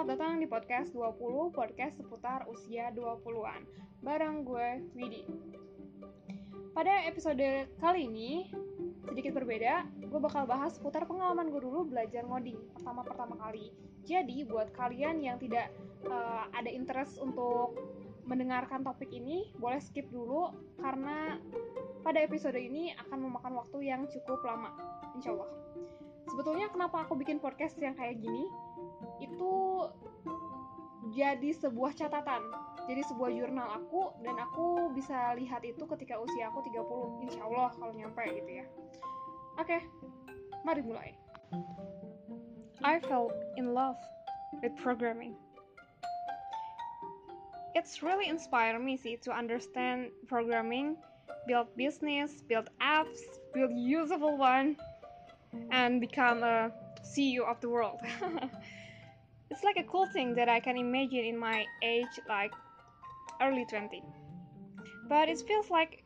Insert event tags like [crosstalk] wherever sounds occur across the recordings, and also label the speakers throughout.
Speaker 1: Selamat datang di podcast 20, podcast seputar usia 20-an. Bareng gue, Widi. Pada episode kali ini, sedikit berbeda, gue bakal bahas seputar pengalaman gue dulu belajar ngoding pertama-pertama kali. Jadi, buat kalian yang tidak uh, ada interest untuk mendengarkan topik ini, boleh skip dulu karena pada episode ini akan memakan waktu yang cukup lama, insya Allah. Sebetulnya kenapa aku bikin podcast yang kayak gini? itu jadi sebuah catatan jadi sebuah jurnal aku dan aku bisa lihat itu ketika usia aku 30 insya Allah kalau nyampe gitu ya. Oke mari mulai. I fell in love with programming. It's really inspire me sih to understand programming build business build apps build usable one and become a CEO of the world [laughs] It's like a cool thing that I can imagine in my age, like early 20. But it feels like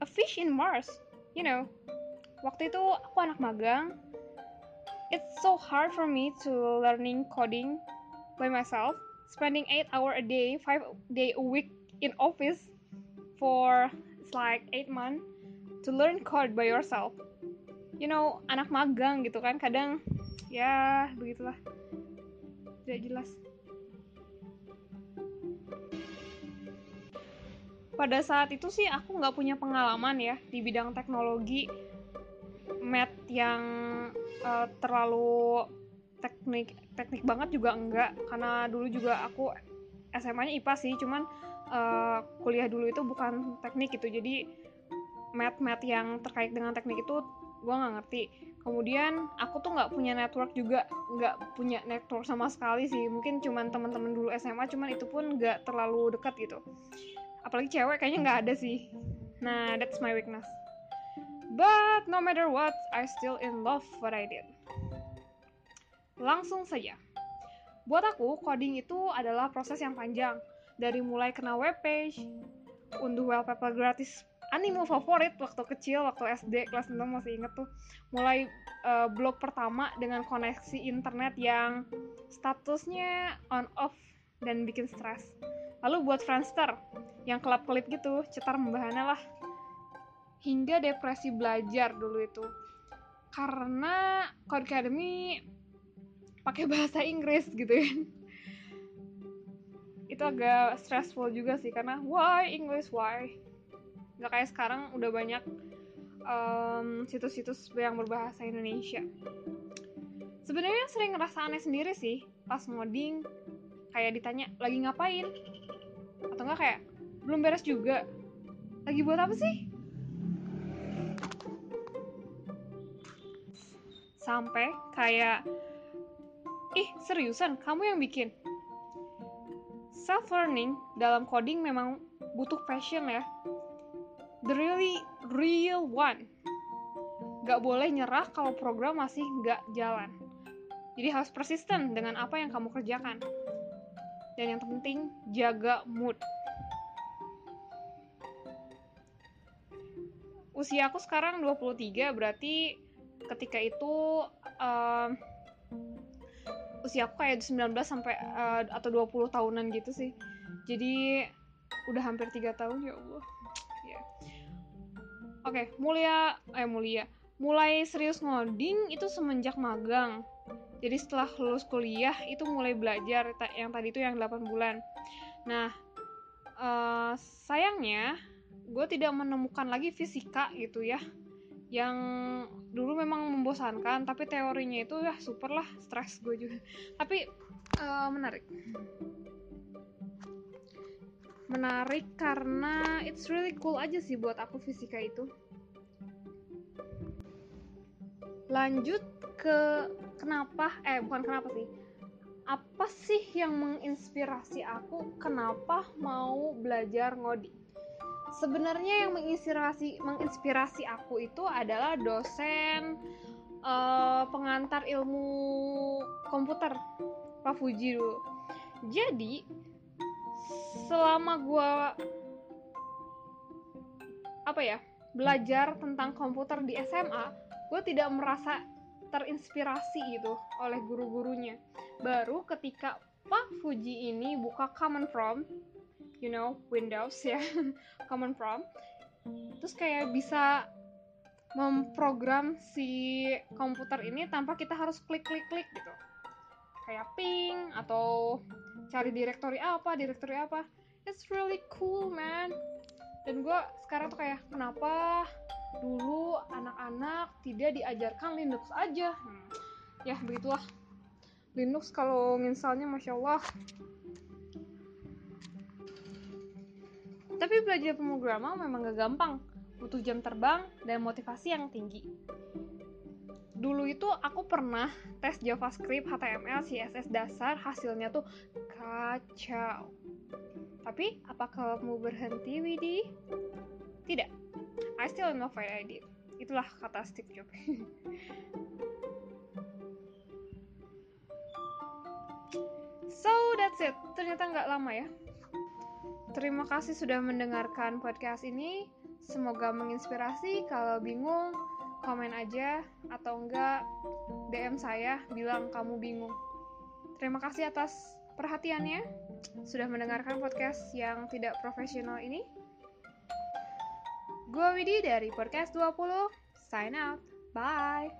Speaker 1: a fish in Mars, you know. Waktu itu aku anak magang. It's so hard for me to learning coding by myself, spending 8 hour a day, 5 day a week in office for it's like 8 months to learn code by yourself. You know, anak magang gitu kan, kadang ya begitulah tidak jelas. Pada saat itu sih aku nggak punya pengalaman ya di bidang teknologi. Mat yang uh, terlalu teknik teknik banget juga enggak. Karena dulu juga aku SMA-nya IPA sih cuman uh, kuliah dulu itu bukan teknik gitu. Jadi mat-mat yang terkait dengan teknik itu gue nggak ngerti kemudian aku tuh nggak punya network juga nggak punya network sama sekali sih. Mungkin cuman teman-teman dulu SMA cuman itu pun nggak terlalu dekat gitu. Apalagi cewek kayaknya nggak ada sih. Nah that's my weakness. But no matter what I still in love what I did. Langsung saja. Buat aku coding itu adalah proses yang panjang. Dari mulai kenal web page unduh wallpaper gratis anime favorit waktu kecil waktu SD kelas 6 masih inget tuh. Mulai uh, blog pertama dengan koneksi internet yang statusnya on off dan bikin stres. Lalu buat Friendster yang kelap-kelip gitu cetar membahana lah. Hingga depresi belajar dulu itu. Karena Code Academy pakai bahasa Inggris gitu ya itu agak stressful juga sih karena why English why nggak kayak sekarang udah banyak situs situs-situs yang berbahasa Indonesia. Sebenarnya sering ngerasa aneh sendiri sih pas ngoding kayak ditanya lagi ngapain? Atau enggak kayak belum beres juga. Lagi buat apa sih? Sampai kayak ih seriusan? Kamu yang bikin? Self learning dalam coding memang butuh passion ya the really real one. Gak boleh nyerah kalau program masih gak jalan. Jadi harus persisten dengan apa yang kamu kerjakan. Dan yang terpenting, jaga mood. Usia aku sekarang 23, berarti ketika itu um, usia aku kayak 19 sampai uh, atau 20 tahunan gitu sih. Jadi udah hampir tiga tahun ya Allah. Ya. Oke, okay, mulia eh mulia. Mulai serius ngoding itu semenjak magang. Jadi setelah lulus kuliah itu mulai belajar yang tadi itu yang 8 bulan. Nah, uh, sayangnya gue tidak menemukan lagi fisika gitu ya yang dulu memang membosankan tapi teorinya itu ya super lah stres gue juga tapi uh, menarik menarik karena it's really cool aja sih buat aku fisika itu. Lanjut ke kenapa eh bukan kenapa sih. Apa sih yang menginspirasi aku kenapa mau belajar ngoding? Sebenarnya yang menginspirasi menginspirasi aku itu adalah dosen uh, pengantar ilmu komputer Pak Fuji dulu. Jadi selama gue apa ya belajar tentang komputer di SMA gue tidak merasa terinspirasi gitu oleh guru-gurunya. Baru ketika Pak Fuji ini buka Common From, you know, Windows ya, [laughs] Common From, terus kayak bisa memprogram si komputer ini tanpa kita harus klik-klik-klik gitu. Kayak ping atau cari direktori apa, direktori apa. It's really cool, man. Dan gue sekarang tuh kayak, kenapa dulu anak-anak tidak diajarkan Linux aja hmm. ya begitulah Linux kalau misalnya masya Allah tapi belajar pemrograman memang gak gampang butuh jam terbang dan motivasi yang tinggi dulu itu aku pernah tes JavaScript, HTML, CSS dasar, hasilnya tuh kacau. Tapi apakah kamu berhenti, Widi? Tidak. I still know what I did. Itulah kata Steve Jobs. [laughs] so that's it. Ternyata nggak lama ya. Terima kasih sudah mendengarkan podcast ini. Semoga menginspirasi. Kalau bingung, komen aja atau enggak DM saya bilang kamu bingung. Terima kasih atas perhatiannya sudah mendengarkan podcast yang tidak profesional ini. Gue Widi dari Podcast 20, sign out. Bye!